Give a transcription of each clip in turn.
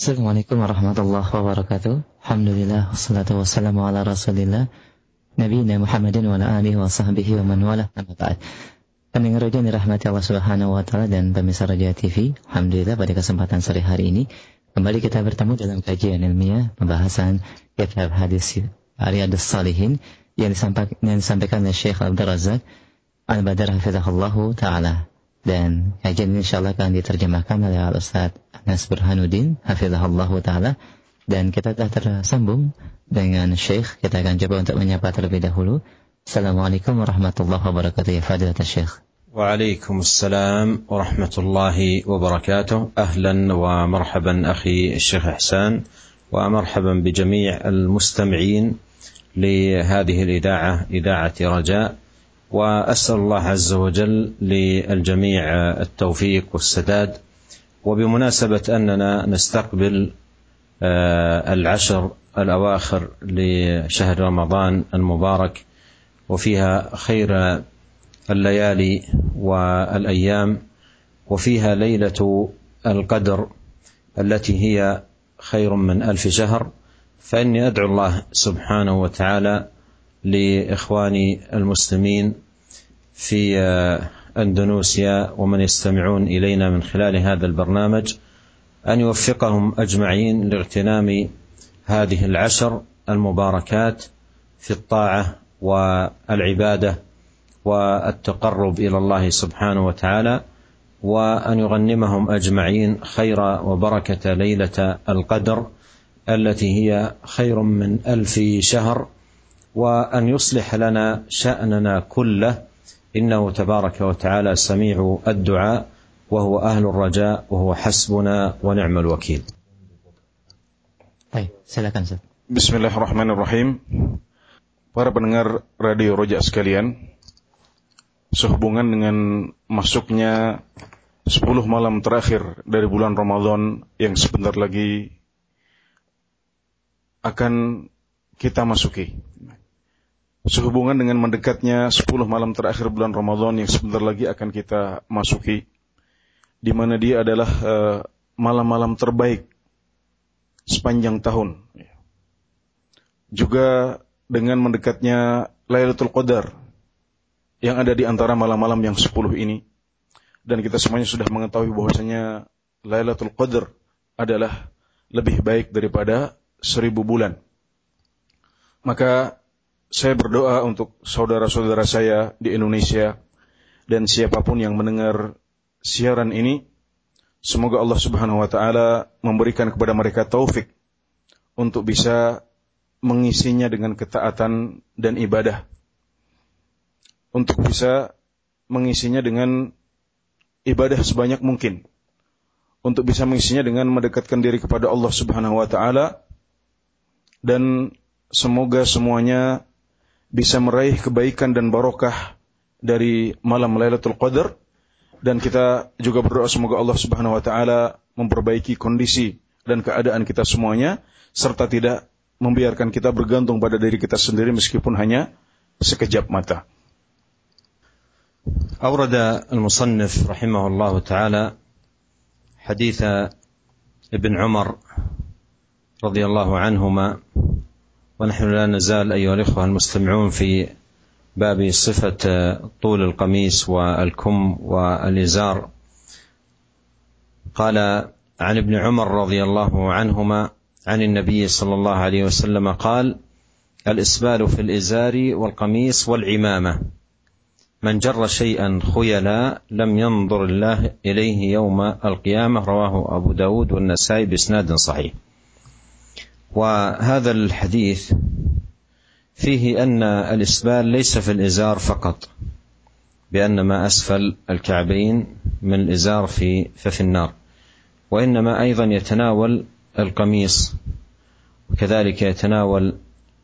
Assalamualaikum warahmatullahi wabarakatuh. Alhamdulillah wassalatu wassalamu ala Rasulillah Nabi Muhammadin wa ala alihi wa sahbihi wa man wala. Pendengar radio dirahmati Allah Subhanahu wa taala dan pemirsa Radio TV. Alhamdulillah pada kesempatan sore hari ini kembali kita bertemu dalam kajian ilmiah pembahasan kitab hadis Riyadhus Salihin yang disampaikan, yang disampaikan oleh Syekh Abdul Razak Al-Badar Hafizahullah taala. Dan kajian ini insyaAllah akan diterjemahkan oleh Al-Ustaz Anas Burhanuddin Hafizahullah Ta'ala Dan kita telah tersambung dengan Syekh Kita akan coba untuk menyapa terlebih dahulu Assalamualaikum warahmatullahi wabarakatuh Ya Fadilat Syekh وعليكم السلام ورحمة الله وبركاته أهلا ومرحبا أخي الشيخ إحسان ومرحبا بجميع المستمعين لهذه الإذاعة إذاعة رجاء وأسأل الله عز وجل للجميع التوفيق والسداد. وبمناسبة أننا نستقبل العشر الأواخر لشهر رمضان المبارك وفيها خير الليالي والأيام وفيها ليلة القدر التي هي خير من ألف شهر فإني أدعو الله سبحانه وتعالى لإخواني المسلمين في أندونيسيا ومن يستمعون إلينا من خلال هذا البرنامج أن يوفقهم أجمعين لاغتنام هذه العشر المباركات في الطاعة والعبادة والتقرب إلى الله سبحانه وتعالى وأن يغنمهم أجمعين خير وبركة ليلة القدر التي هي خير من ألف شهر وان يصلح لنا شاننا كله انه تبارك وتعالى سميع الدعاء وهو اهل الرجاء وهو حسبنا ونعم الوكيل. طيب silakan Ustaz. Bismillahirrahmanirrahim. Para pendengar Radio Roja sekalian, sehubungan dengan masuknya 10 malam terakhir dari bulan Ramadan yang sebentar lagi akan kita masuki sehubungan dengan mendekatnya 10 malam terakhir bulan Ramadan yang sebentar lagi akan kita masuki di mana dia adalah eh, malam-malam terbaik sepanjang tahun. Juga dengan mendekatnya Lailatul Qadar yang ada di antara malam-malam yang 10 ini dan kita semuanya sudah mengetahui bahwasanya Lailatul Qadar adalah lebih baik daripada seribu bulan. Maka saya berdoa untuk saudara-saudara saya di Indonesia dan siapa pun yang mendengar siaran ini, semoga Allah Subhanahu wa taala memberikan kepada mereka taufik untuk bisa mengisinya dengan ketaatan dan ibadah. Untuk bisa mengisinya dengan ibadah sebanyak mungkin. Untuk bisa mengisinya dengan mendekatkan diri kepada Allah Subhanahu wa taala dan semoga semuanya bisa meraih kebaikan dan barokah dari malam Lailatul Qadar dan kita juga berdoa semoga Allah Subhanahu wa taala memperbaiki kondisi dan keadaan kita semuanya serta tidak membiarkan kita bergantung pada diri kita sendiri meskipun hanya sekejap mata. أورد المصنف رحمه الله تعالى حديث ابن عمر رضي الله عنهما ونحن لا نزال أيها الإخوة المستمعون في باب صفة طول القميص والكم والإزار. قال عن ابن عمر رضي الله عنهما عن النبي صلى الله عليه وسلم قال الإسبال في الإزار والقميص والعمامة. من جر شيئا خيلا لم ينظر الله إليه يوم القيامة. رواه أبو داود والنسائي بإسناد صحيح. وهذا الحديث فيه أن الإسبال ليس في الإزار فقط بأن ما أسفل الكعبين من الإزار في ففي النار وإنما أيضا يتناول القميص وكذلك يتناول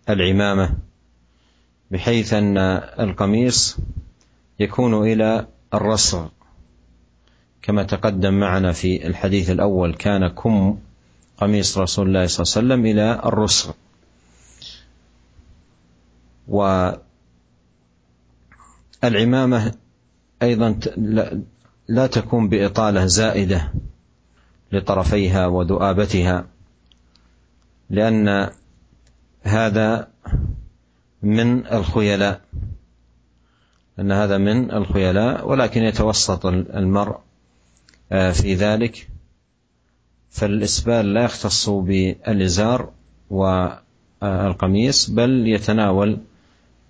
العمامة بحيث أن القميص يكون إلى الرصغ كما تقدم معنا في الحديث الأول كان كم قميص رسول الله صلى الله عليه وسلم إلى الرسغ. والعمامة أيضا لا تكون بإطالة زائدة لطرفيها وذؤابتها لأن هذا من الخيلاء أن هذا من الخيلاء ولكن يتوسط المرء آه، في ذلك. فالإسبال لا يختص بالإزار والقميص بل يتناول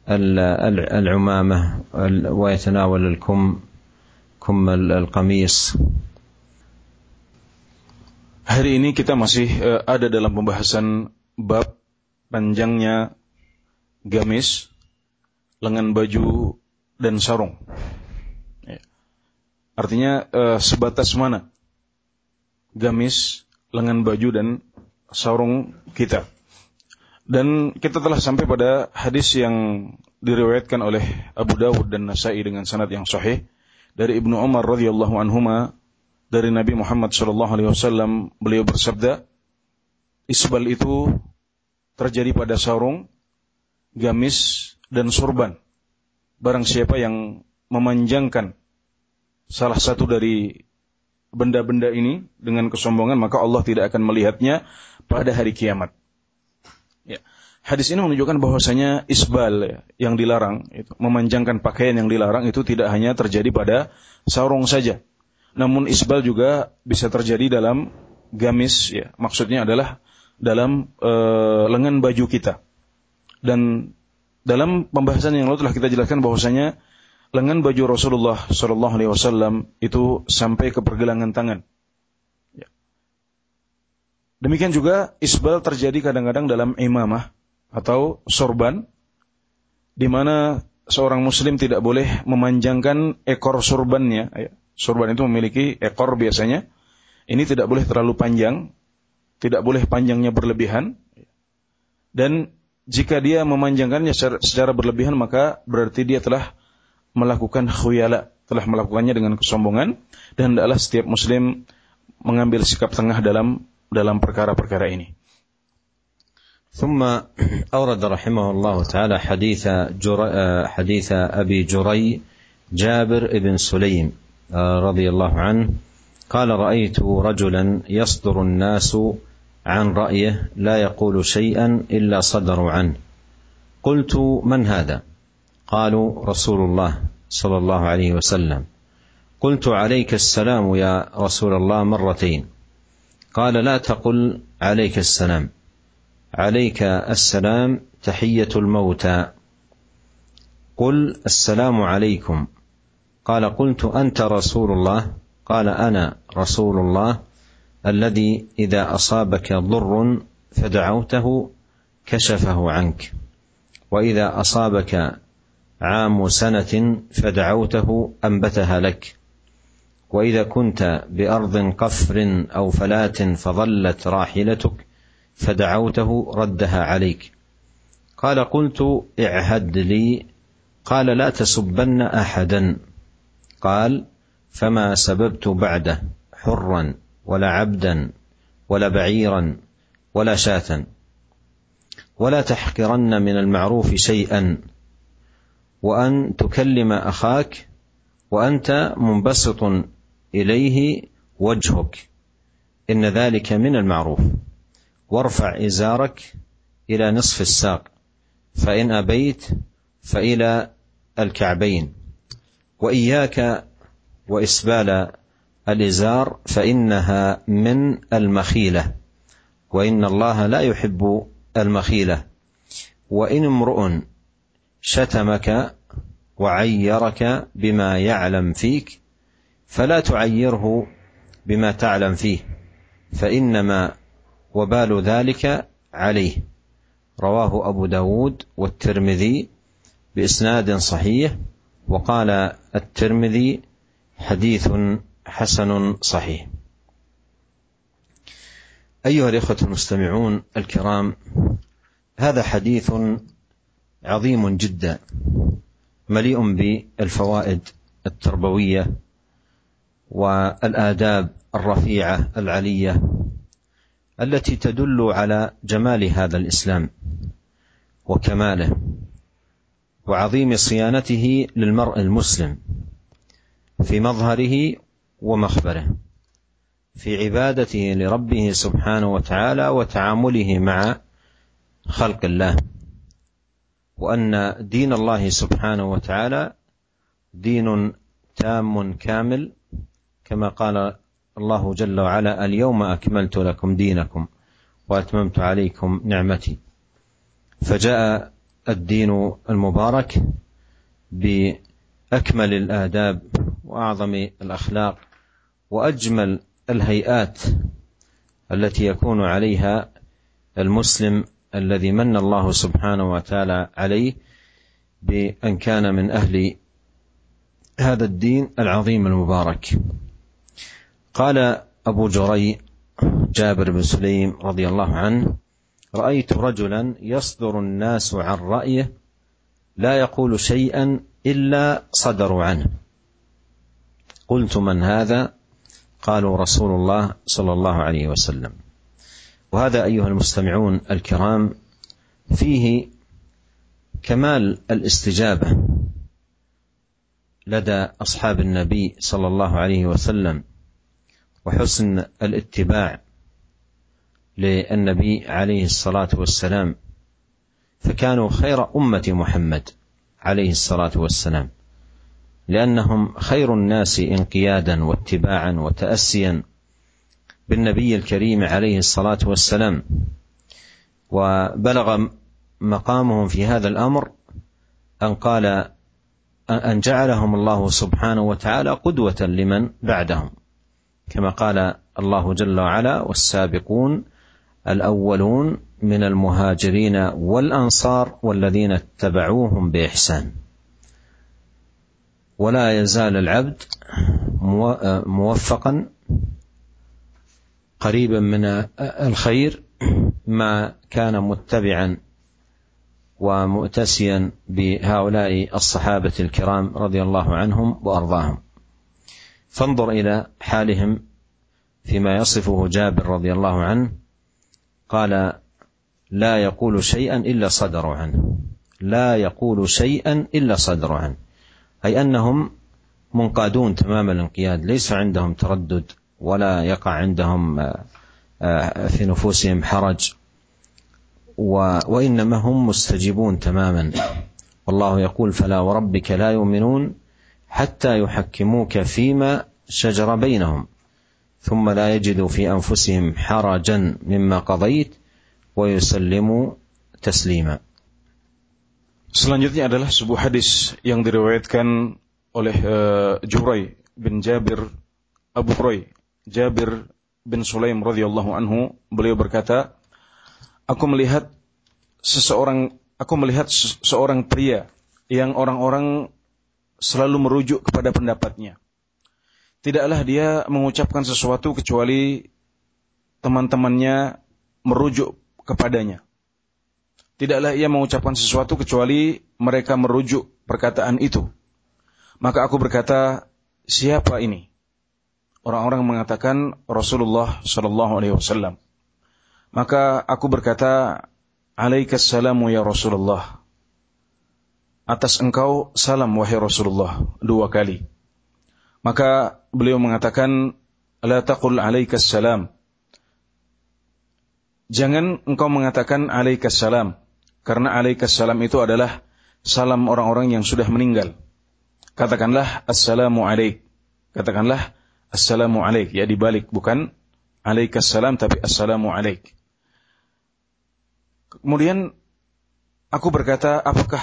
العمامة ويتناول الكم كم القميص Hari ini kita masih uh, ada dalam pembahasan bab panjangnya gamis, lengan baju dan sarung. Ya. Artinya uh, sebatas mana Gamis, lengan baju dan sarung kita. Dan kita telah sampai pada hadis yang diriwayatkan oleh Abu Dawud dan Nasai dengan sanad yang sahih dari Ibnu Umar radhiyallahu anhuma dari Nabi Muhammad sallallahu alaihi wasallam beliau bersabda isbal itu terjadi pada sarung, gamis dan surban. Barang siapa yang memanjangkan salah satu dari benda-benda ini dengan kesombongan maka Allah tidak akan melihatnya pada hari kiamat. Ya. Hadis ini menunjukkan bahwasanya isbal ya, yang dilarang, itu, memanjangkan pakaian yang dilarang itu tidak hanya terjadi pada sarung saja, namun isbal juga bisa terjadi dalam gamis ya. Maksudnya adalah dalam e, lengan baju kita. Dan dalam pembahasan yang lalu telah kita jelaskan bahwasanya lengan baju Rasulullah Shallallahu Alaihi Wasallam itu sampai ke pergelangan tangan. Ya. Demikian juga isbal terjadi kadang-kadang dalam imamah atau sorban, di mana seorang muslim tidak boleh memanjangkan ekor sorbannya, ya, Sorban itu memiliki ekor biasanya. Ini tidak boleh terlalu panjang, tidak boleh panjangnya berlebihan. Dan jika dia memanjangkannya secara, secara berlebihan maka berarti dia telah melakukan khuyala, telah melakukannya dengan kesombongan dan adalah setiap muslim mengambil sikap tengah dalam dalam perkara-perkara ini. ثم أورد رحمه الله تعالى حديث جر... حديث أبي جري جابر بن سليم رضي الله عنه قال رايت رجلا يصدر الناس عن رايه لا يقول شيئا الا صدروا عنه قلت من هذا قالوا رسول الله صلى الله عليه وسلم قلت عليك السلام يا رسول الله مرتين. قال لا تقل عليك السلام عليك السلام تحية الموتى. قل السلام عليكم. قال قلت أنت رسول الله قال أنا رسول الله الذي إذا أصابك ضر فدعوته كشفه عنك وإذا أصابك عام سنه فدعوته أنبتها لك. وإذا كنت بأرض قفر أو فلاه فظلت راحلتك فدعوته ردها عليك. قال قلت اعهد لي. قال لا تسبن أحدا. قال فما سببت بعده حرا ولا عبدا ولا بعيرا ولا شاة. ولا تحقرن من المعروف شيئا. وأن تكلم أخاك وأنت منبسط إليه وجهك. إن ذلك من المعروف. وارفع إزارك إلى نصف الساق. فإن أبيت فإلى الكعبين. وإياك وإسبال الإزار فإنها من المخيلة. وإن الله لا يحب المخيلة. وإن امرؤ شتمك وعيرك بما يعلم فيك فلا تعيره بما تعلم فيه فإنما وبال ذلك عليه. رواه أبو داود والترمذي بإسناد صحيح وقال الترمذي حديث حسن صحيح. أيها الإخوة المستمعون الكرام هذا حديث عظيم جدا مليء بالفوائد التربوية والآداب الرفيعة العلية التي تدل على جمال هذا الإسلام وكماله وعظيم صيانته للمرء المسلم في مظهره ومخبره في عبادته لربه سبحانه وتعالى وتعامله مع خلق الله. وأن دين الله سبحانه وتعالى دين تام كامل كما قال الله جل وعلا اليوم أكملت لكم دينكم وأتممت عليكم نعمتي. فجاء الدين المبارك بأكمل الآداب وأعظم الأخلاق وأجمل الهيئات التي يكون عليها المسلم الذي من الله سبحانه وتعالى عليه بأن كان من أهل هذا الدين العظيم المبارك. قال أبو جري جابر بن سليم رضي الله عنه رأيت رجلا يصدر الناس عن رأيه لا يقول شيئا إلا صدروا عنه. قلت من هذا؟ قالوا رسول الله صلى الله عليه وسلم. وهذا أيها المستمعون الكرام فيه كمال الاستجابة لدى أصحاب النبي صلى الله عليه وسلم وحسن الاتباع للنبي عليه الصلاة والسلام فكانوا خير أمة محمد عليه الصلاة والسلام لأنهم خير الناس انقيادا واتباعا وتأسيا بالنبي الكريم عليه الصلاة والسلام. وبلغ مقامهم في هذا الأمر أن قال أن جعلهم الله سبحانه وتعالى قدوة لمن بعدهم. كما قال الله جل وعلا والسابقون الأولون من المهاجرين والأنصار والذين اتبعوهم بإحسان. ولا يزال العبد موفقا قريبا من الخير ما كان متبعا ومؤتسيا بهؤلاء الصحابة الكرام رضي الله عنهم وأرضاهم. فانظر إلى حالهم فيما يصفه جابر رضي الله عنه. قال لا يقول شيئا إلا صدروا عنه. لا يقول شيئا إلا صدروا عنه. أي أنهم منقادون تمام الانقياد ليس عندهم تردد. ولا يقع عندهم في نفوسهم حرج. وإنما هم مستجيبون تماما. والله يقول فلا وربك لا يؤمنون حتى يحكموك فيما شجر بينهم ثم لا يجدوا في أنفسهم حرجا مما قضيت ويسلموا تسليما. Selanjutnya adalah sebuah hadis yang diriwayatkan oleh uh, Jurai bin Jabir Abu Hurairah Jabir bin Sulaim radhiyallahu anhu beliau berkata aku melihat seseorang aku melihat seorang pria yang orang-orang selalu merujuk kepada pendapatnya tidaklah dia mengucapkan sesuatu kecuali teman-temannya merujuk kepadanya Tidaklah ia mengucapkan sesuatu kecuali mereka merujuk perkataan itu. Maka aku berkata, siapa ini? Orang-orang mengatakan Rasulullah Shallallahu Alaihi Wasallam. Maka aku berkata, Alaikassalamu ya Rasulullah. Atas engkau salam wahai Rasulullah dua kali. Maka beliau mengatakan, La taqul alaikassalam. Jangan engkau mengatakan alaikassalam karena alaikas salam itu adalah salam orang-orang yang sudah meninggal. Katakanlah assalamu alaik. Katakanlah assalamu alaik. Ya dibalik bukan alaikas salam tapi assalamu alaik. Kemudian aku berkata, apakah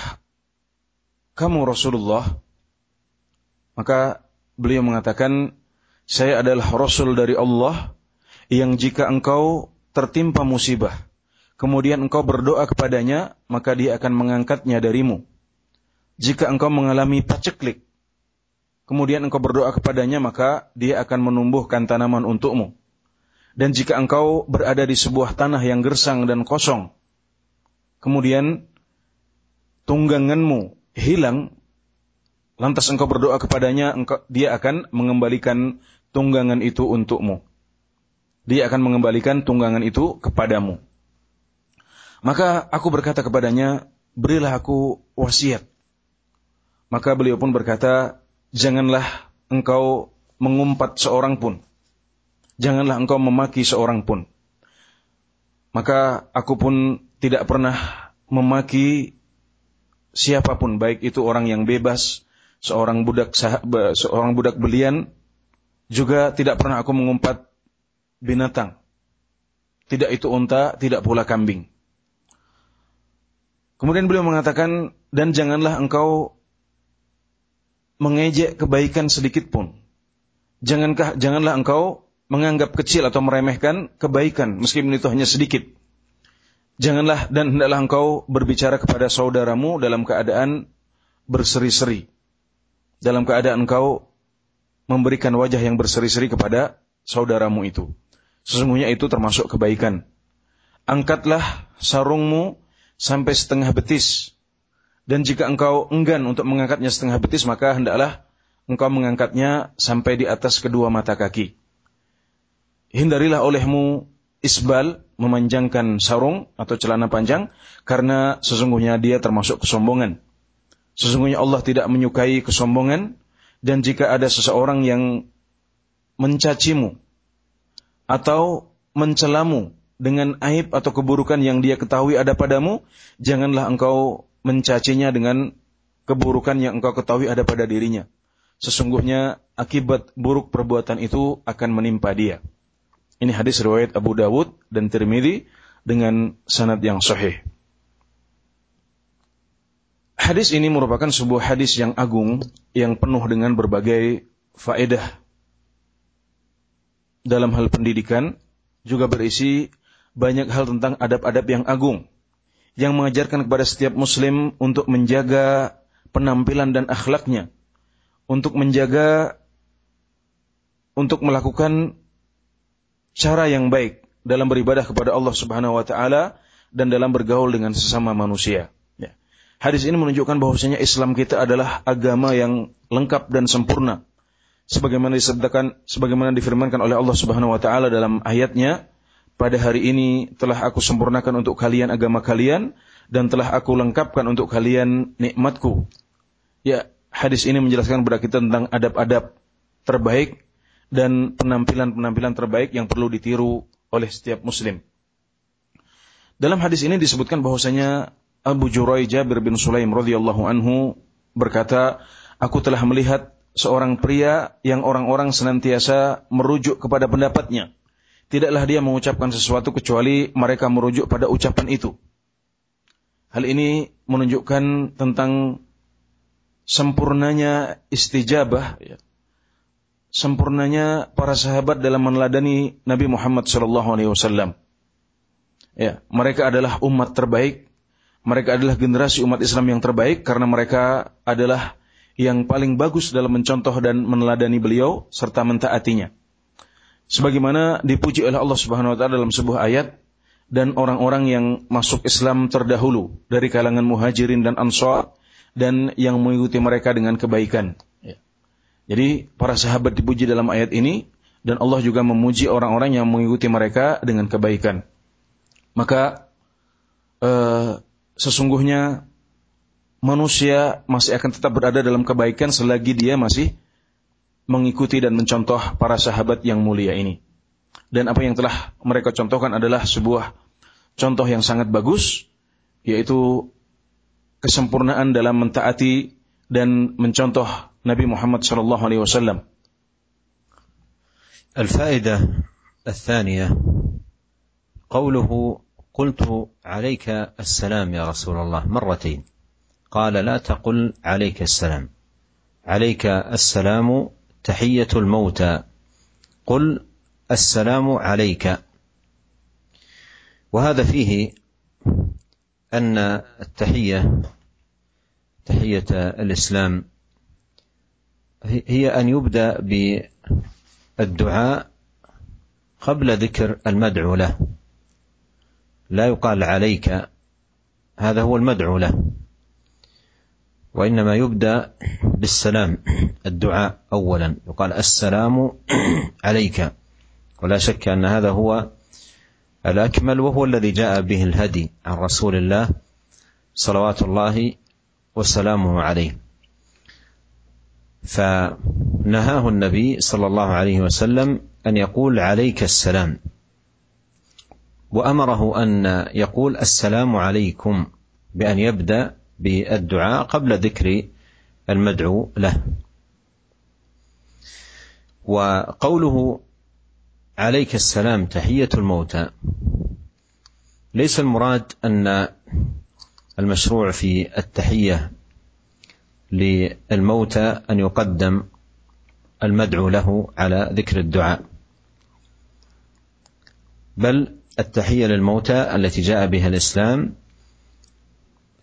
kamu Rasulullah? Maka beliau mengatakan, saya adalah Rasul dari Allah yang jika engkau tertimpa musibah, kemudian engkau berdoa kepadanya, maka dia akan mengangkatnya darimu. Jika engkau mengalami paceklik, kemudian engkau berdoa kepadanya, maka dia akan menumbuhkan tanaman untukmu. Dan jika engkau berada di sebuah tanah yang gersang dan kosong, kemudian tungganganmu hilang, lantas engkau berdoa kepadanya, engkau, dia akan mengembalikan tunggangan itu untukmu. Dia akan mengembalikan tunggangan itu kepadamu. Maka aku berkata kepadanya, berilah aku wasiat. Maka beliau pun berkata, janganlah engkau mengumpat seorang pun. Janganlah engkau memaki seorang pun. Maka aku pun tidak pernah memaki siapa pun, baik itu orang yang bebas, seorang budak seorang budak belian, juga tidak pernah aku mengumpat binatang. Tidak itu unta, tidak pula kambing. Kemudian beliau mengatakan, dan janganlah engkau mengejek kebaikan sedikit pun. Jangankah, janganlah engkau menganggap kecil atau meremehkan kebaikan, meskipun itu hanya sedikit. Janganlah dan hendaklah engkau berbicara kepada saudaramu dalam keadaan berseri-seri. Dalam keadaan engkau memberikan wajah yang berseri-seri kepada saudaramu itu. Sesungguhnya itu termasuk kebaikan. Angkatlah sarungmu sampai setengah betis. Dan jika engkau enggan untuk mengangkatnya setengah betis, maka hendaklah engkau mengangkatnya sampai di atas kedua mata kaki. Hindarilah olehmu isbal, memanjangkan sarung atau celana panjang, karena sesungguhnya dia termasuk kesombongan. Sesungguhnya Allah tidak menyukai kesombongan, dan jika ada seseorang yang mencacimu atau mencelamu dengan aib atau keburukan yang dia ketahui ada padamu, janganlah engkau mencacinya dengan keburukan yang engkau ketahui ada pada dirinya. Sesungguhnya akibat buruk perbuatan itu akan menimpa dia. Ini hadis riwayat Abu Dawud dan Tirmidzi dengan sanad yang sahih. Hadis ini merupakan sebuah hadis yang agung yang penuh dengan berbagai faedah dalam hal pendidikan juga berisi banyak hal tentang adab-adab yang agung yang mengajarkan kepada setiap muslim untuk menjaga penampilan dan akhlaknya, untuk menjaga untuk melakukan cara yang baik dalam beribadah kepada Allah Subhanahu wa taala dan dalam bergaul dengan sesama manusia. Ya. Hadis ini menunjukkan bahwasanya Islam kita adalah agama yang lengkap dan sempurna. Sebagaimana disebutkan sebagaimana difirmankan oleh Allah Subhanahu wa taala dalam ayatnya, pada hari ini telah aku sempurnakan untuk kalian agama kalian dan telah aku lengkapkan untuk kalian nikmatku. Ya, hadis ini menjelaskan kepada kita tentang adab-adab terbaik dan penampilan-penampilan terbaik yang perlu ditiru oleh setiap muslim. Dalam hadis ini disebutkan bahwasanya Abu Jurai Jabir bin Sulaim radhiyallahu anhu berkata, "Aku telah melihat seorang pria yang orang-orang senantiasa merujuk kepada pendapatnya." Tidaklah dia mengucapkan sesuatu kecuali mereka merujuk pada ucapan itu. Hal ini menunjukkan tentang sempurnanya istijabah, ya. sempurnanya para sahabat dalam meneladani Nabi Muhammad SAW. Ya, mereka adalah umat terbaik, mereka adalah generasi umat Islam yang terbaik karena mereka adalah yang paling bagus dalam mencontoh dan meneladani beliau serta mentaatinya sebagaimana dipuji oleh Allah Subhanahu wa taala dalam sebuah ayat dan orang-orang yang masuk Islam terdahulu dari kalangan muhajirin dan ansar dan yang mengikuti mereka dengan kebaikan. Ya. Jadi para sahabat dipuji dalam ayat ini dan Allah juga memuji orang-orang yang mengikuti mereka dengan kebaikan. Maka eh, sesungguhnya manusia masih akan tetap berada dalam kebaikan selagi dia masih mengikuti dan mencontoh para sahabat yang mulia ini. Dan apa yang telah mereka contohkan adalah sebuah contoh yang sangat bagus, yaitu kesempurnaan dalam mentaati dan mencontoh Nabi Muhammad sallallahu alaihi wasallam. الفائدة الثانية قوله قلت عليك السلام يا رسول الله مرتين قال لا تقل عليك السلام عليك السلام تحية الموتى. قل السلام عليك. وهذا فيه أن التحية تحية الإسلام هي أن يبدأ بالدعاء قبل ذكر المدعو له. لا يقال عليك هذا هو المدعو له. وإنما يبدأ بالسلام الدعاء أولا. يقال السلام عليك. ولا شك أن هذا هو الأكمل وهو الذي جاء به الهدي عن رسول الله صلوات الله وسلامه عليه. فمن نهاه النبي صلى الله عليه وسلم أن يقول عليك السلام. وأمره أن يقول السلام عليكم بأن يبدأ بالدعاء قبل ذكر المدعو له. وقوله عليك السلام تحية الموتى ليس المراد أن المشروع في التحية للموتى أن يقدم المدعو له على ذكر الدعاء بل التحية للموتى التي جاء بها الإسلام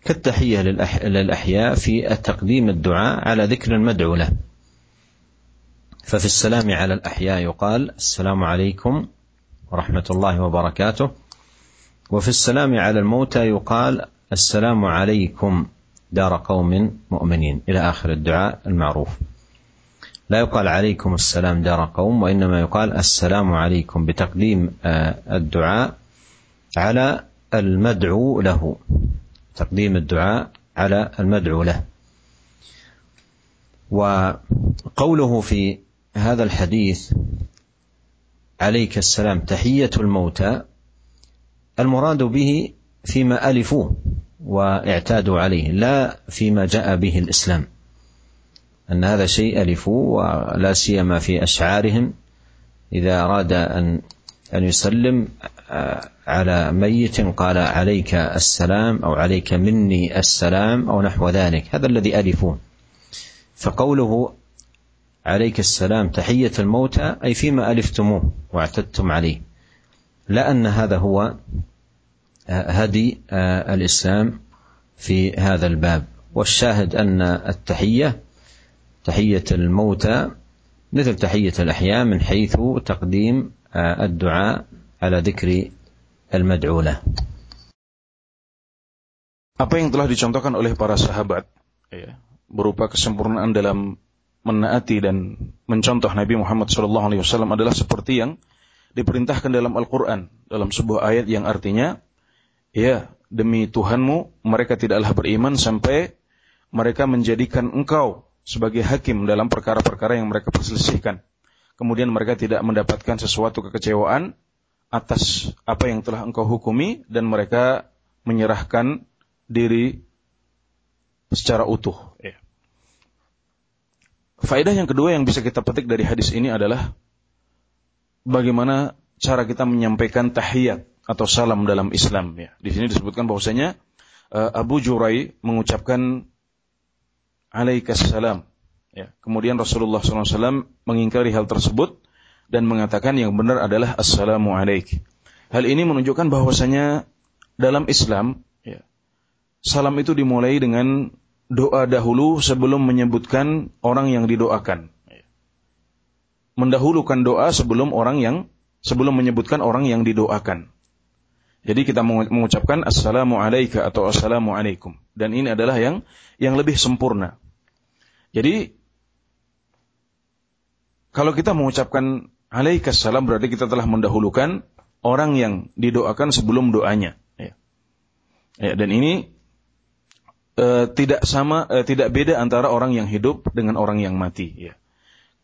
كالتحية للأحياء في تقديم الدعاء على ذكر المدعو له. ففي السلام على الأحياء يقال السلام عليكم ورحمة الله وبركاته. وفي السلام على الموتى يقال السلام عليكم دار قوم مؤمنين. إلى آخر الدعاء المعروف. لا يقال عليكم السلام دار قوم وإنما يقال السلام عليكم بتقديم آه، الدعاء على المدعو له. تقديم الدعاء على المدعو له. وقوله في هذا الحديث عليك السلام تحية الموتى المراد به فيما ألفوه واعتادوا عليه لا فيما جاء به الإسلام. أن هذا شيء ألفوه ولا سيما في أشعارهم إذا أراد أن أن يسلم آه، على ميت قال عليك السلام أو عليك مني السلام أو نحو ذلك. هذا الذي ألفوه. فقوله عليك السلام تحية الموتى أي فيما ألفتموه واعتدتم عليه. لا أن هذا هو هدي آه، الإسلام في هذا الباب. والشاهد أن التحية تحية الموتى مثل تحية الأحياء من حيث تقديم آه، الدعاء على ذكر المدعو له apa yang telah dicontohkan oleh para sahabat ya, berupa kesempurnaan dalam menaati dan mencontoh Nabi Muhammad SAW adalah seperti yang diperintahkan dalam Al-Quran dalam sebuah ayat yang artinya Ya, demi Tuhanmu, mereka tidaklah beriman sampai mereka menjadikan engkau sebagai hakim dalam perkara-perkara yang mereka perselisihkan. Kemudian mereka tidak mendapatkan sesuatu kekecewaan atas apa yang telah engkau hukumi dan mereka menyerahkan diri secara utuh. Ya. Faedah yang kedua yang bisa kita petik dari hadis ini adalah bagaimana cara kita menyampaikan tahiyat atau salam dalam Islam ya. Di sini disebutkan bahwasanya uh, Abu Jurai mengucapkan alaikas salam ya. Kemudian Rasulullah SAW mengingkari hal tersebut dan mengatakan yang benar adalah assalamu alaik. Hal ini menunjukkan bahwasanya dalam Islam ya, salam itu dimulai dengan doa dahulu sebelum menyebutkan orang yang didoakan. Ya. Mendahulukan doa sebelum orang yang sebelum menyebutkan orang yang didoakan. Jadi kita mengucapkan assalamu alayka atau assalamu alaikum dan ini adalah yang yang lebih sempurna. Jadi kalau kita mengucapkan alaikas salam berarti kita telah mendahulukan orang yang didoakan sebelum doanya. Ya. Ya, dan ini e, tidak sama, e, tidak beda antara orang yang hidup dengan orang yang mati. Ya.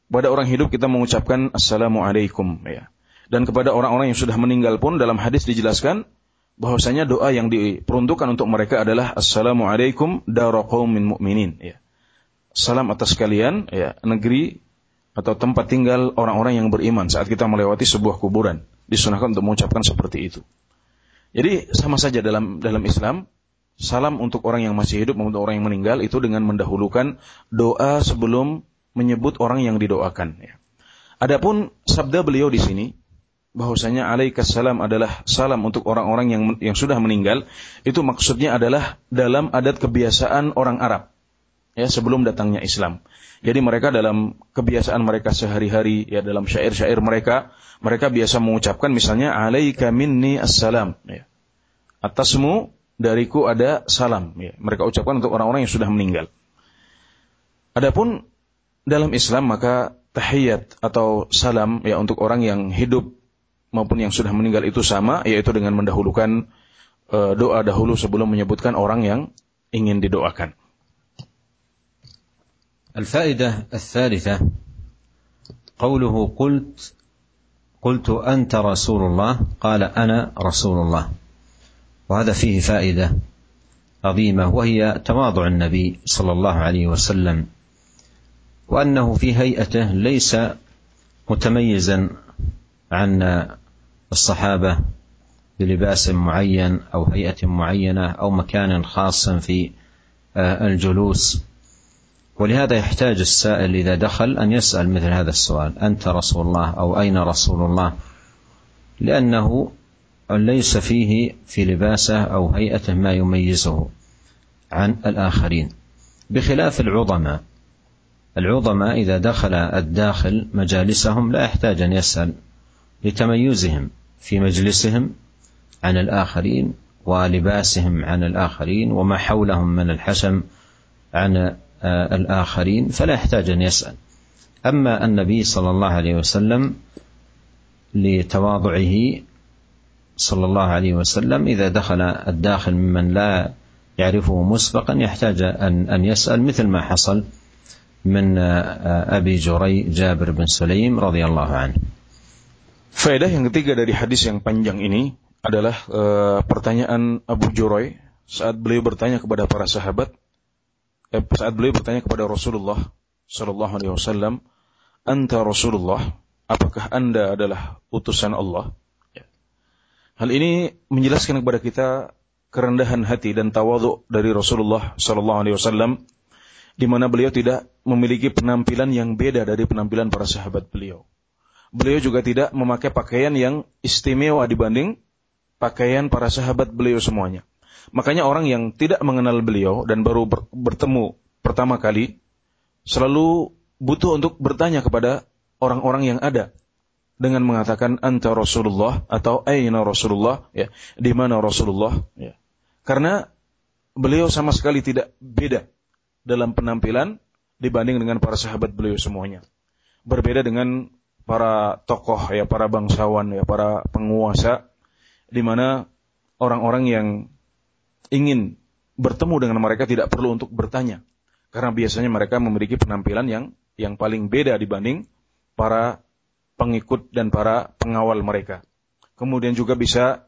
Pada orang hidup kita mengucapkan assalamu alaikum. Ya. Dan kepada orang-orang yang sudah meninggal pun dalam hadis dijelaskan bahwasanya doa yang diperuntukkan untuk mereka adalah assalamualaikum daraqaumin mu'minin ya. Salam atas kalian ya negeri atau tempat tinggal orang-orang yang beriman saat kita melewati sebuah kuburan disunahkan untuk mengucapkan seperti itu. Jadi sama saja dalam dalam Islam salam untuk orang yang masih hidup maupun orang yang meninggal itu dengan mendahulukan doa sebelum menyebut orang yang didoakan ya. Adapun sabda beliau di sini bahwasanya alaikas salam adalah salam untuk orang-orang yang yang sudah meninggal, itu maksudnya adalah dalam adat kebiasaan orang Arab. Ya, sebelum datangnya Islam. Jadi mereka dalam kebiasaan mereka sehari-hari ya dalam syair-syair mereka, mereka biasa mengucapkan misalnya alaika minni assalam ya. Atasmu dariku ada salam ya. Mereka ucapkan untuk orang-orang yang sudah meninggal. Adapun dalam Islam maka tahiyat atau salam ya untuk orang yang hidup maupun yang sudah meninggal itu sama, yaitu dengan mendahulukan uh, doa dahulu sebelum menyebutkan orang yang ingin didoakan. الفائدة الثالثة قوله قلت قلت أنت رسول الله قال أنا رسول الله. وهذا فيه فائدة عظيمة وهي تواضع النبي صلى الله عليه وسلم وأنه في هيئته ليس متميزا عن الصحابة بلباس معين أو هيئة معينة أو مكان خاص في آه، الجلوس. ولهذا يحتاج السائل إذا دخل أن يسأل مثل هذا السؤال. أنت رسول الله أو أين رسول الله؟ لأنه ليس فيه في لباسه أو هيئته ما يميزه عن الآخرين. بخلاف العظماء العظماء إذا دخل الداخل مجالسهم لا يحتاج أن يسأل لتميزهم في مجلسهم عن الآخرين ولباسهم عن الآخرين وما حولهم من الحشم عن الآخرين فلا يحتاج أن يسأل أما النبي صلى الله عليه وسلم لتواضعه صلى الله عليه وسلم إذا دخل الداخل ممن لا يعرفه مسبقا يحتاج أن أن يسأل مثل ما حصل من آه، أبي جري جابر بن سليم رضي الله عنه. Faedah yang ketiga dari hadis yang ini adalah e, pertanyaan Abu Juroy saat beliau bertanya kepada para sahabat, eh, saat beliau bertanya kepada Rasulullah Shallallahu Alaihi Wasallam, anta Rasulullah, apakah anda adalah utusan Allah? Ya. Hal ini menjelaskan kepada kita kerendahan hati dan tawadhu dari Rasulullah Shallallahu Alaihi Wasallam, di mana beliau tidak memiliki penampilan yang beda dari penampilan para sahabat beliau. Beliau juga tidak memakai pakaian yang istimewa dibanding pakaian para sahabat beliau semuanya. Makanya orang yang tidak mengenal beliau dan baru bertemu pertama kali selalu butuh untuk bertanya kepada orang-orang yang ada dengan mengatakan anta Rasulullah? atau aina Rasulullah? ya di mana Rasulullah? ya. Karena beliau sama sekali tidak beda dalam penampilan dibanding dengan para sahabat beliau semuanya. Berbeda dengan para tokoh ya para bangsawan ya para penguasa di mana orang-orang yang ingin bertemu dengan mereka tidak perlu untuk bertanya karena biasanya mereka memiliki penampilan yang yang paling beda dibanding para pengikut dan para pengawal mereka. Kemudian juga bisa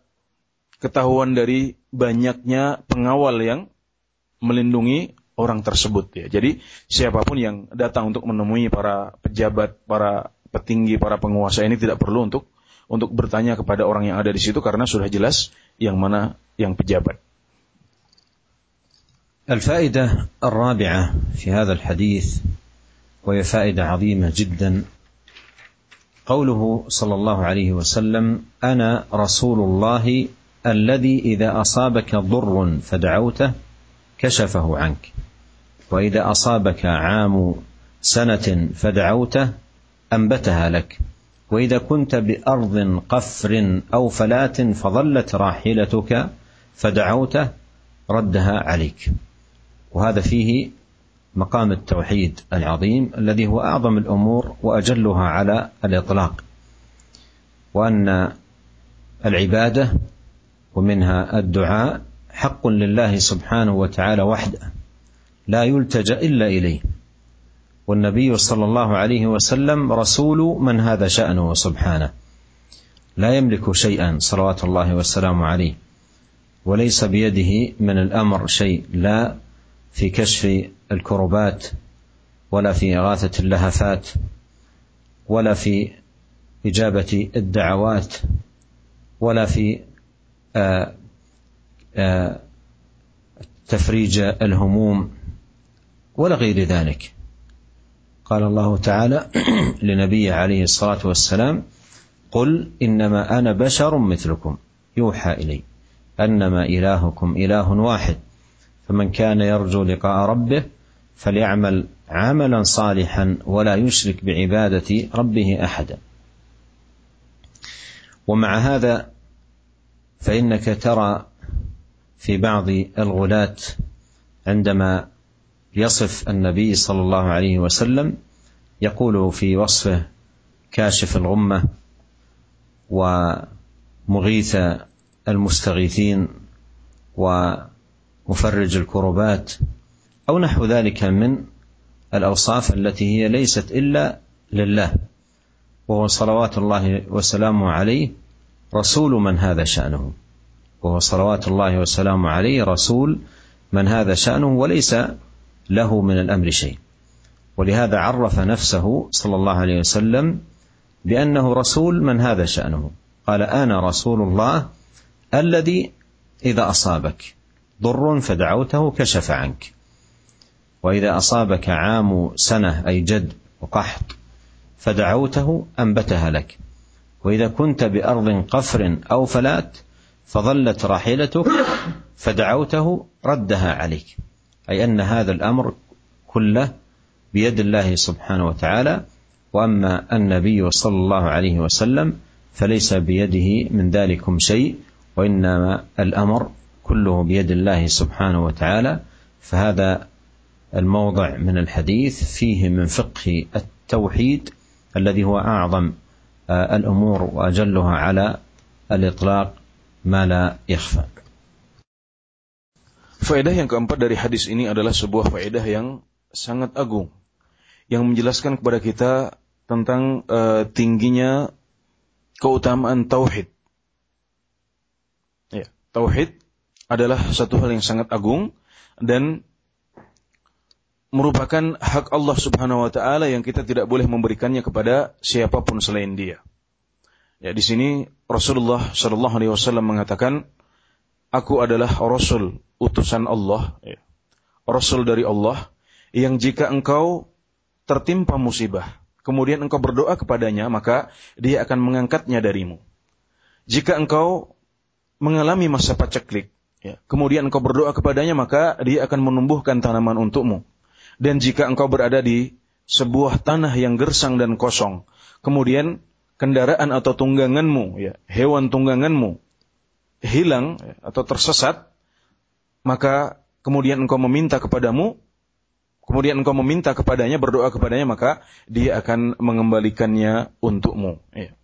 ketahuan dari banyaknya pengawal yang melindungi orang tersebut ya. Jadi siapa pun yang datang untuk menemui para pejabat, para petinggi, para penguasa ini tidak perlu untuk untuk bertanya kepada orang yang ada di situ karena sudah jelas yang mana yang pejabat. الفائدة الرابعة في هذا الحديث وهي فائدة عظيمة جدا. قوله صلى الله عليه وسلم أنا رسول الله الذي إذا أصابك ضر فدعوته كشفه عنك وإذا أصابك عام سنة فدعوته أنبتها لك وإذا كنت بأرض قفر أو فلاه فظلت راحلتك فدعوته ردها عليك. وهذا فيه مقام التوحيد العظيم الذي هو أعظم الأمور وأجلها على الإطلاق وأن العبادة ومنها الدعاء حق لله سبحانه وتعالى وحده لا يلتجأ إلا إليه والنبي صلى الله عليه وسلم رسول من هذا شأنه سبحانه لا يملك شيئا صلوات الله والسلام عليه وليس بيده من الأمر شيء لا في كشف الكربات ولا في إغاثة اللهفات ولا في إجابة الدعوات ولا في آآ آآ تفريج الهموم ولا غير ذلك. قال الله تعالى لنبيه عليه الصلاة والسلام قل إنما أنا بشر مثلكم يوحى إلي أنما إلهكم إله واحد. فمن كان يرجو لقاء ربه فليعمل عملا صالحا ولا يشرك بعبادة ربه أحدا. ومع هذا فإنك ترى في بعض الغلاة عندما يصف النبي صلى الله عليه وسلم يقول في وصفه كاشف الغمة ومغيث المستغيثين ومفرج الكربات أو نحو ذلك من الأوصاف التي هي ليست إلا لله وهو صلوات الله وسلامه عليه رسول من هذا شأنه. وهو صلوات الله وسلامه عليه رسول من هذا شأنه وليس له من الأمر شيء. ولهذا عرف نفسه صلى الله عليه وسلم بأنه رسول من هذا شأنه. قال أنا رسول الله الذي إذا أصابك. ضر فدعوته كشف عنك. وإذا أصابك عام سنة أي جد وقحط فدعوته أنبتها لك. وإذا كنت بأرض قفر أو فلات فظلت راحلتك فدعوته ردها عليك. أي أن هذا الأمر كله بيد الله سبحانه وتعالى. وأما النبي صلى الله عليه وسلم فليس بيده من ذلكم شيء وإنما الأمر كله بيد الله سبحانه وتعالى فهذا الموضع من الحديث فيه من فقه التوحيد الذي هو اعظم الأمور واجلها على الاطلاق ما لا يخفى. Faedah yang keempat dari hadis ini adalah sebuah faedah yang sangat agung yang menjelaskan kepada kita tentang uh, tingginya keutamaan tauhid. Ya, tauhid adalah satu hal yang sangat agung dan merupakan hak Allah Subhanahu wa taala yang kita tidak boleh memberikannya kepada siapa pun selain Dia. Ya, di sini Rasulullah Shallallahu alaihi wasallam mengatakan, "Aku adalah rasul utusan Allah, ya. Rasul dari Allah yang jika engkau tertimpa musibah, kemudian engkau berdoa kepadanya, maka dia akan mengangkatnya darimu. Jika engkau mengalami masa paceklik, ya, kemudian engkau berdoa kepadanya, maka dia akan menumbuhkan tanaman untukmu. Dan jika engkau berada di sebuah tanah yang gersang dan kosong, kemudian kendaraan atau tungganganmu, ya, hewan tungganganmu hilang ya, atau tersesat, maka kemudian engkau meminta kepadamu, kemudian engkau meminta kepadanya, berdoa kepadanya, maka dia akan mengembalikannya untukmu. Ya.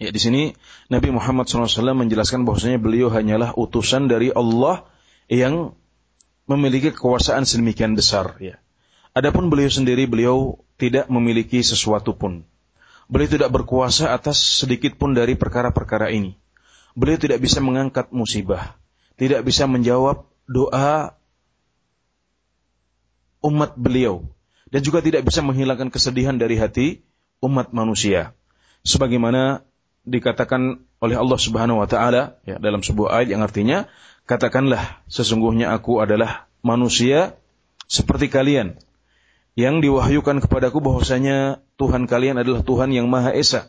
Ya, di sini Nabi Muhammad SAW menjelaskan bahwasanya beliau hanyalah utusan dari Allah yang memiliki kekuasaan sedemikian besar. Ya. Adapun beliau sendiri, beliau tidak memiliki sesuatu pun. Beliau tidak berkuasa atas sedikit pun dari perkara-perkara ini. Beliau tidak bisa mengangkat musibah, tidak bisa menjawab doa umat beliau dan juga tidak bisa menghilangkan kesedihan dari hati umat manusia. Sebagaimana dikatakan oleh Allah Subhanahu wa taala ya dalam sebuah ayat yang artinya katakanlah sesungguhnya aku adalah manusia seperti kalian yang diwahyukan kepadaku bahwasanya Tuhan kalian adalah Tuhan yang Maha Esa.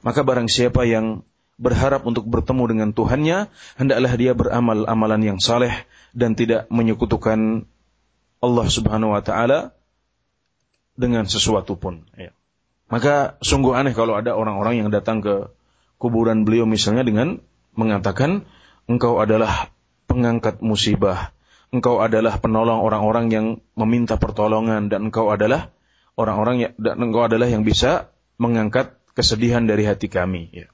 Maka barang siapa yang berharap untuk bertemu dengan Tuhannya, hendaklah dia beramal amalan yang saleh dan tidak menyekutukan Allah Subhanahu wa taala dengan sesuatu pun ya. Maka sungguh aneh kalau ada orang-orang yang datang ke kuburan beliau misalnya dengan mengatakan engkau adalah pengangkat musibah, engkau adalah penolong orang-orang yang meminta pertolongan dan engkau adalah orang-orang yang dan engkau adalah yang bisa mengangkat kesedihan dari hati kami ya.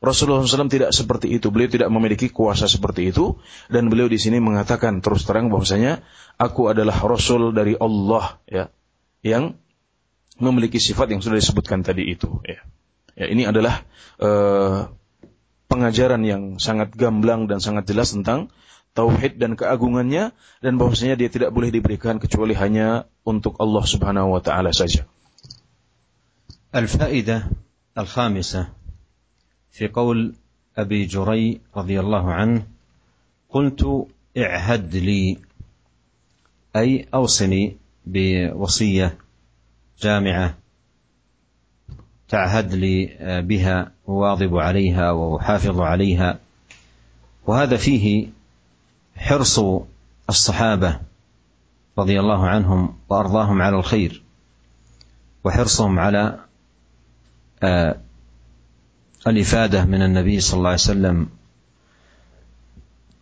Rasulullah SAW tidak seperti itu. Beliau tidak memiliki kuasa seperti itu. Dan beliau di sini mengatakan terus terang bahwasanya aku adalah Rasul dari Allah ya, yang memiliki sifat yang sudah disebutkan tadi itu. Ya, ya ini adalah uh, pengajaran yang sangat gamblang dan sangat jelas tentang tauhid dan keagungannya dan bahwasanya dia tidak boleh diberikan kecuali hanya untuk Allah Subhanahu wa taala saja. Al-faidah al-khamisah في قول أبي جري رضي الله عنه قلت اعهد لي أي أوصني بوصية جامعة تعهد لي بها وواظب عليها وأحافظ عليها. وهذا فيه حرص الصحابة رضي الله عنهم وأرضاهم على الخير وحرصهم على الإفادة من النبي صلى الله عليه وسلم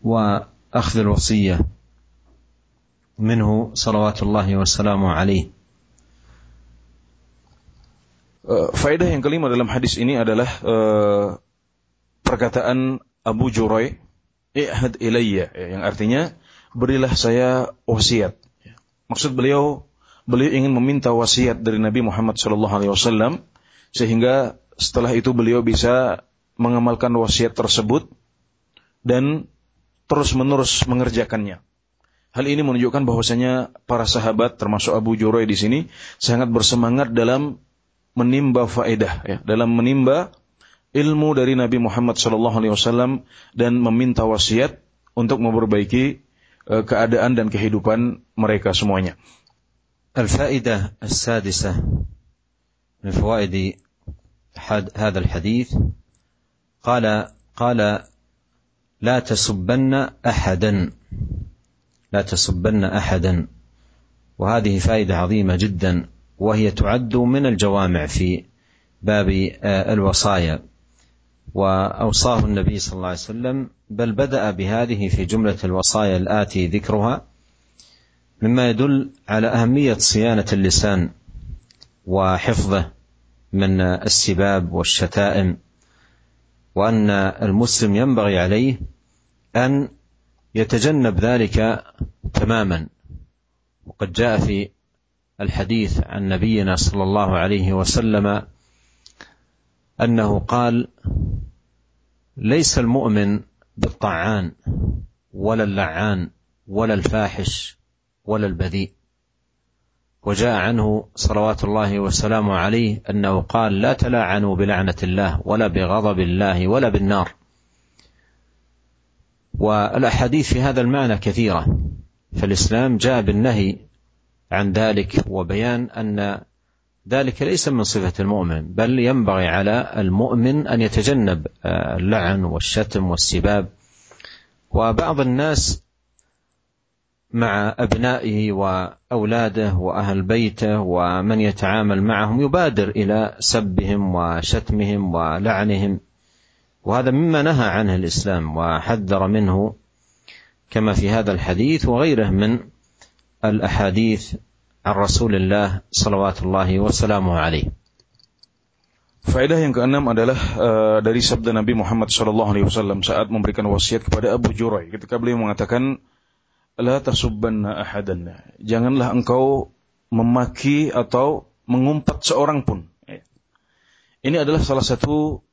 وأخذ الوصية منه صلوات الله وسلامه عليه. Faedah yang kelima dalam hadis ini adalah uh, perkataan Abu Jurai, "I'had ilayya," ya, yang artinya berilah saya wasiat. Maksud beliau, beliau ingin meminta wasiat dari Nabi Muhammad sallallahu alaihi wasallam sehingga setelah itu beliau bisa mengamalkan wasiat tersebut dan terus-menerus mengerjakannya. Hal ini menunjukkan bahwasanya para sahabat termasuk Abu Jurai di sini sangat bersemangat dalam menimba faedah ya, dalam menimba ilmu dari Nabi Muhammad SAW dan meminta wasiat untuk memperbaiki uh, keadaan dan kehidupan mereka semuanya. الفائدة السادسة من فوائد هذا الحديث قال قال لا تسبن أحدا لا تسبن أحدا وهذه فائدة عظيمة جدا وهي تعد من الجوامع في باب الوصايا. وأوصاه النبي صلى الله عليه وسلم بل بدأ بهذه في جملة الوصايا الآتي ذكرها مما يدل على أهمية صيانة اللسان وحفظه من السباب والشتائم وأن المسلم ينبغي عليه أن يتجنب ذلك تماما. وقد جاء في الحديث عن نبينا صلى الله عليه وسلم أنه قال ليس المؤمن بالطعان ولا اللعان ولا الفاحش ولا البذيء. وجاء عنه صلوات الله وسلامه عليه أنه قال لا تلاعنوا بلعنة الله ولا بغضب الله ولا بالنار. والأحاديث في هذا المعنى كثيرة. فالإسلام جاء بالنهي عن ذلك وبيان أن ذلك ليس من صفة المؤمن بل ينبغي على المؤمن أن يتجنب اللعن والشتم والسباب. وبعض الناس مع أبنائه وأولاده وأهل بيته ومن يتعامل معهم يبادر إلى سبهم وشتمهم ولعنهم. وهذا مما نهى عنه الإسلام وحذر منه كما في هذا الحديث وغيره من الاحاديث عن رسول الله صلوات الله وسلامه عليه Faedah yang keenam adalah uh, dari sabda Nabi Muhammad SAW saat memberikan wasiat kepada Abu Jurai ketika beliau mengatakan la tasubbanna ahadan janganlah engkau memaki atau mengumpat seorang pun ini adalah salah satu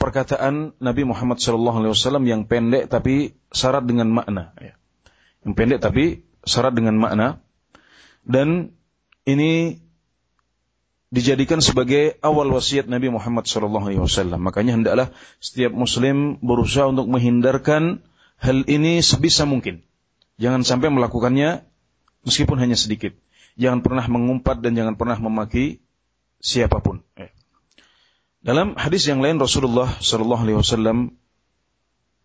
perkataan Nabi Muhammad SAW yang pendek tapi syarat dengan makna. Ya. Yang pendek tapi syarat dengan makna. Dan ini dijadikan sebagai awal wasiat Nabi Muhammad SAW. Makanya hendaklah setiap Muslim berusaha untuk menghindarkan hal ini sebisa mungkin. Jangan sampai melakukannya meskipun hanya sedikit. Jangan pernah mengumpat dan jangan pernah memaki siapa pun. Ya. Dalam hadis yang lain Rasulullah Shallallahu Alaihi Wasallam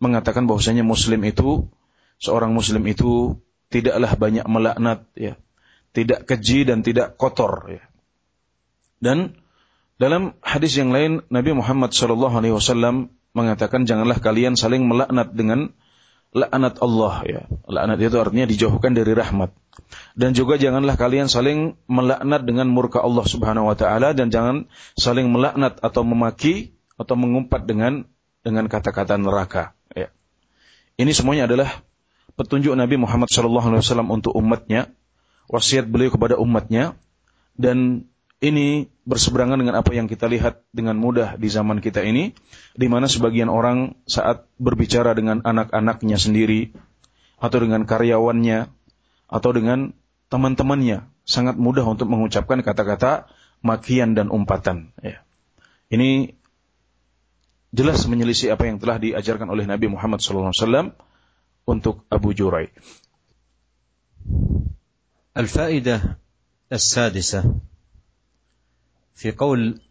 mengatakan bahwasanya Muslim itu seorang Muslim itu tidaklah banyak melaknat, ya, tidak keji dan tidak kotor. Ya. Dan dalam hadis yang lain Nabi Muhammad Shallallahu Alaihi Wasallam mengatakan janganlah kalian saling melaknat dengan laknat Allah ya. Laknat itu artinya dijauhkan dari rahmat. Dan juga janganlah kalian saling melaknat dengan murka Allah Subhanahu wa taala dan jangan saling melaknat atau memaki atau mengumpat dengan dengan kata-kata neraka ya. Ini semuanya adalah petunjuk Nabi Muhammad SAW untuk umatnya, wasiat beliau kepada umatnya dan ini berseberangan dengan apa yang kita lihat dengan mudah di zaman kita ini, di mana sebagian orang saat berbicara dengan anak-anaknya sendiri, atau dengan karyawannya, atau dengan teman-temannya, sangat mudah untuk mengucapkan kata-kata makian dan umpatan. Ya. Ini jelas menyelisih apa yang telah diajarkan oleh Nabi Muhammad SAW untuk Abu Jurai. الفائدة السادسة في قول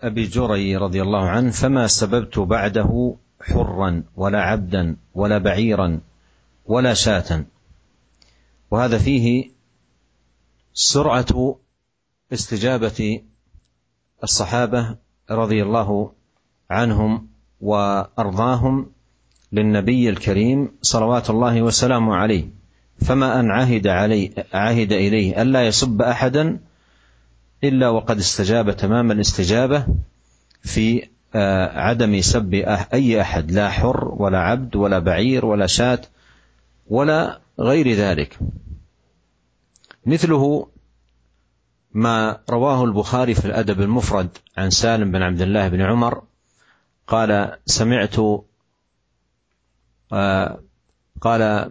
أبي جري رضي الله عنه فما سببت بعده حرا ولا عبدا ولا بعيرا ولا شاة وهذا فيه سرعة استجابة الصحابة رضي الله عنهم وأرضاهم للنبي الكريم صلوات الله وسلامه عليه. فما أن عهد عليه عهد إليه الا يسب أحدا إلا وقد استجاب تمام الاستجابة في عدم سب أي أحد لا حر ولا عبد ولا بعير ولا شاة ولا غير ذلك. مثله ما رواه البخاري في الأدب المفرد عن سالم بن عبد الله بن عمر قال سمعت آه، قال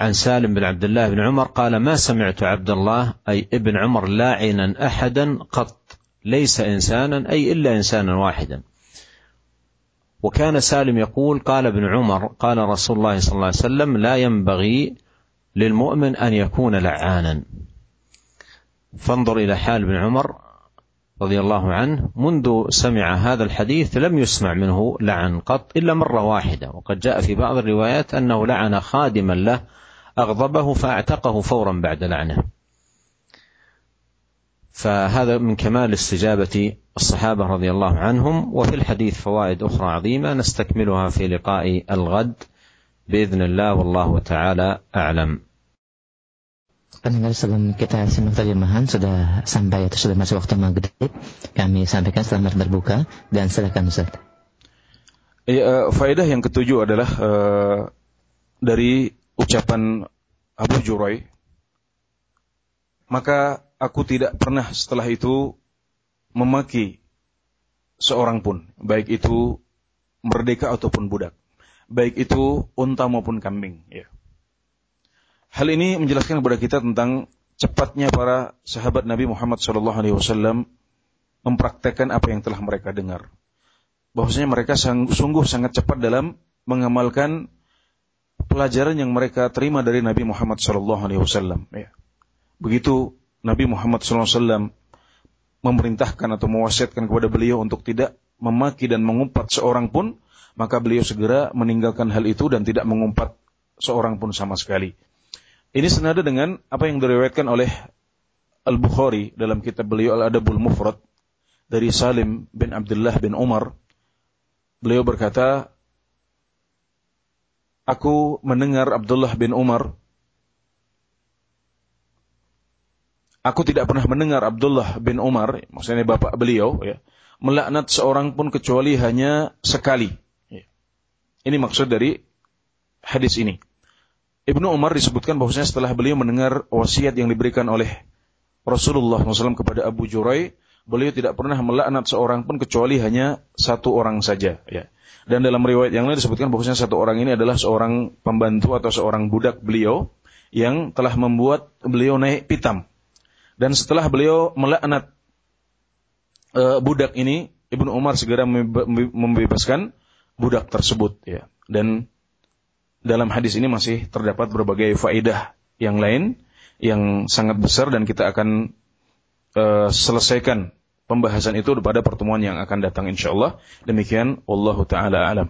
عن سالم بن عبد الله بن عمر قال ما سمعت عبد الله أي ابن عمر لاعنا أحدا قط ليس إنسانا أي إلا إنسانا واحدا. وكان سالم يقول قال ابن عمر قال رسول الله صلى الله عليه وسلم لا ينبغي للمؤمن أن يكون لعانا. فانظر إلى حال ابن عمر رضي الله عنه منذ سمع هذا الحديث لم يسمع منه لعن قط إلا مرة واحدة. وقد جاء في بعض الروايات أنه لعن خادما له أغضبه فأعتقه فورا بعد لعنه. فهذا من كمال استجابة الصحابة رضي الله عنهم. وفي الحديث فوائد أخرى عظيمة نستكملها في لقاء الغد بإذن الله والله تعالى أعلم. Pendengar sebelum kita simak terjemahan sudah sampai atau sudah masuk waktu maghrib. Kami sampaikan selamat berbuka dan silakan Ustaz. Ya, faedah yang ketujuh adalah uh, dari ucapan Abu Jurai. Maka aku tidak pernah setelah itu memaki seorang pun, baik itu merdeka ataupun budak, baik itu unta maupun kambing. Ya. Hal ini menjelaskan kepada kita tentang cepatnya para sahabat Nabi Muhammad SAW mempraktekkan apa yang telah mereka dengar. Bahwasanya mereka sungguh sangat cepat dalam mengamalkan pelajaran yang mereka terima dari Nabi Muhammad SAW. Ya. Begitu Nabi Muhammad SAW memerintahkan atau mewasiatkan kepada beliau untuk tidak memaki dan mengumpat seorang pun, maka beliau segera meninggalkan hal itu dan tidak mengumpat seorang pun sama sekali. Ini senada dengan apa yang diriwayatkan oleh Al-Bukhari dalam kitab beliau Al-Adabul Mufrad dari Salim bin Abdullah bin Umar. Beliau berkata, Aku mendengar Abdullah bin Umar Aku tidak pernah mendengar Abdullah bin Umar, maksudnya bapak beliau, ya, melaknat seorang pun kecuali hanya sekali. Ya. Ini maksud dari hadis ini. Ibnu Umar disebutkan bahwasanya setelah beliau mendengar wasiat yang diberikan oleh Rasulullah SAW kepada Abu Jurai, beliau tidak pernah melaknat seorang pun kecuali hanya satu orang saja. Ya. Dan dalam riwayat yang lain disebutkan bahwasanya satu orang ini adalah seorang pembantu atau seorang budak beliau yang telah membuat beliau naik pitam. Dan setelah beliau melaknat uh, budak ini, Ibnu Umar segera membebaskan budak tersebut. Ya. Dan dalam hadis ini masih terdapat berbagai faedah yang lain yang sangat besar dan kita akan uh, selesaikan pembahasan itu pada pertemuan yang akan datang insyaallah. Demikian wallahu taala alam.